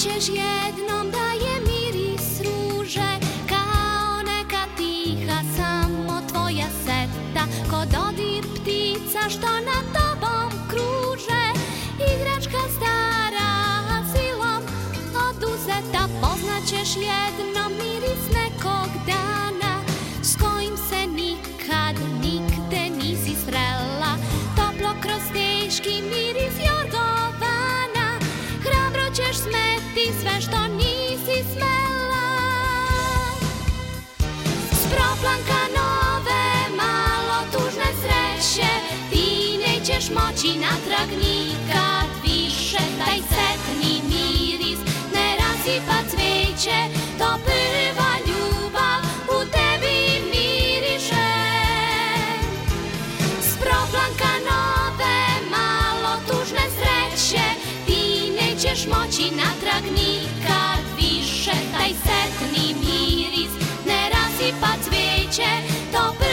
ćeš jednom da je miris ruže Kao neka tiha samo tvoja seta. Ko dodir ptica što nad tobom moći natrag nikad više Taj setni miris ne rasipa cveće. To prva ljubav u tebi miriše. S proplanka nove, malo tužne sreće Ti nećeš moći natrag nikad više Taj setni miris ne rasipa cveće. To prva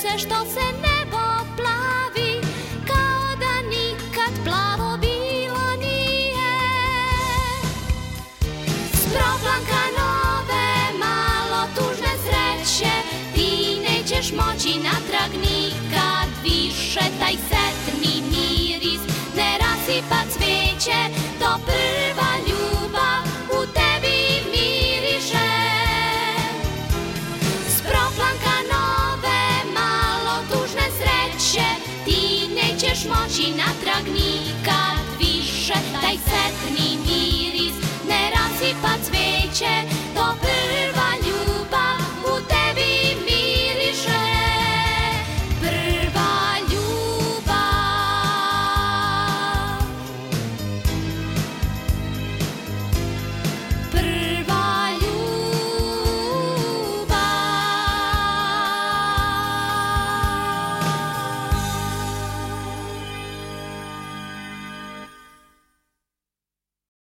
se što se nebo nećeš moći natrag nikad više. Taj setni miris ne rasipa cveće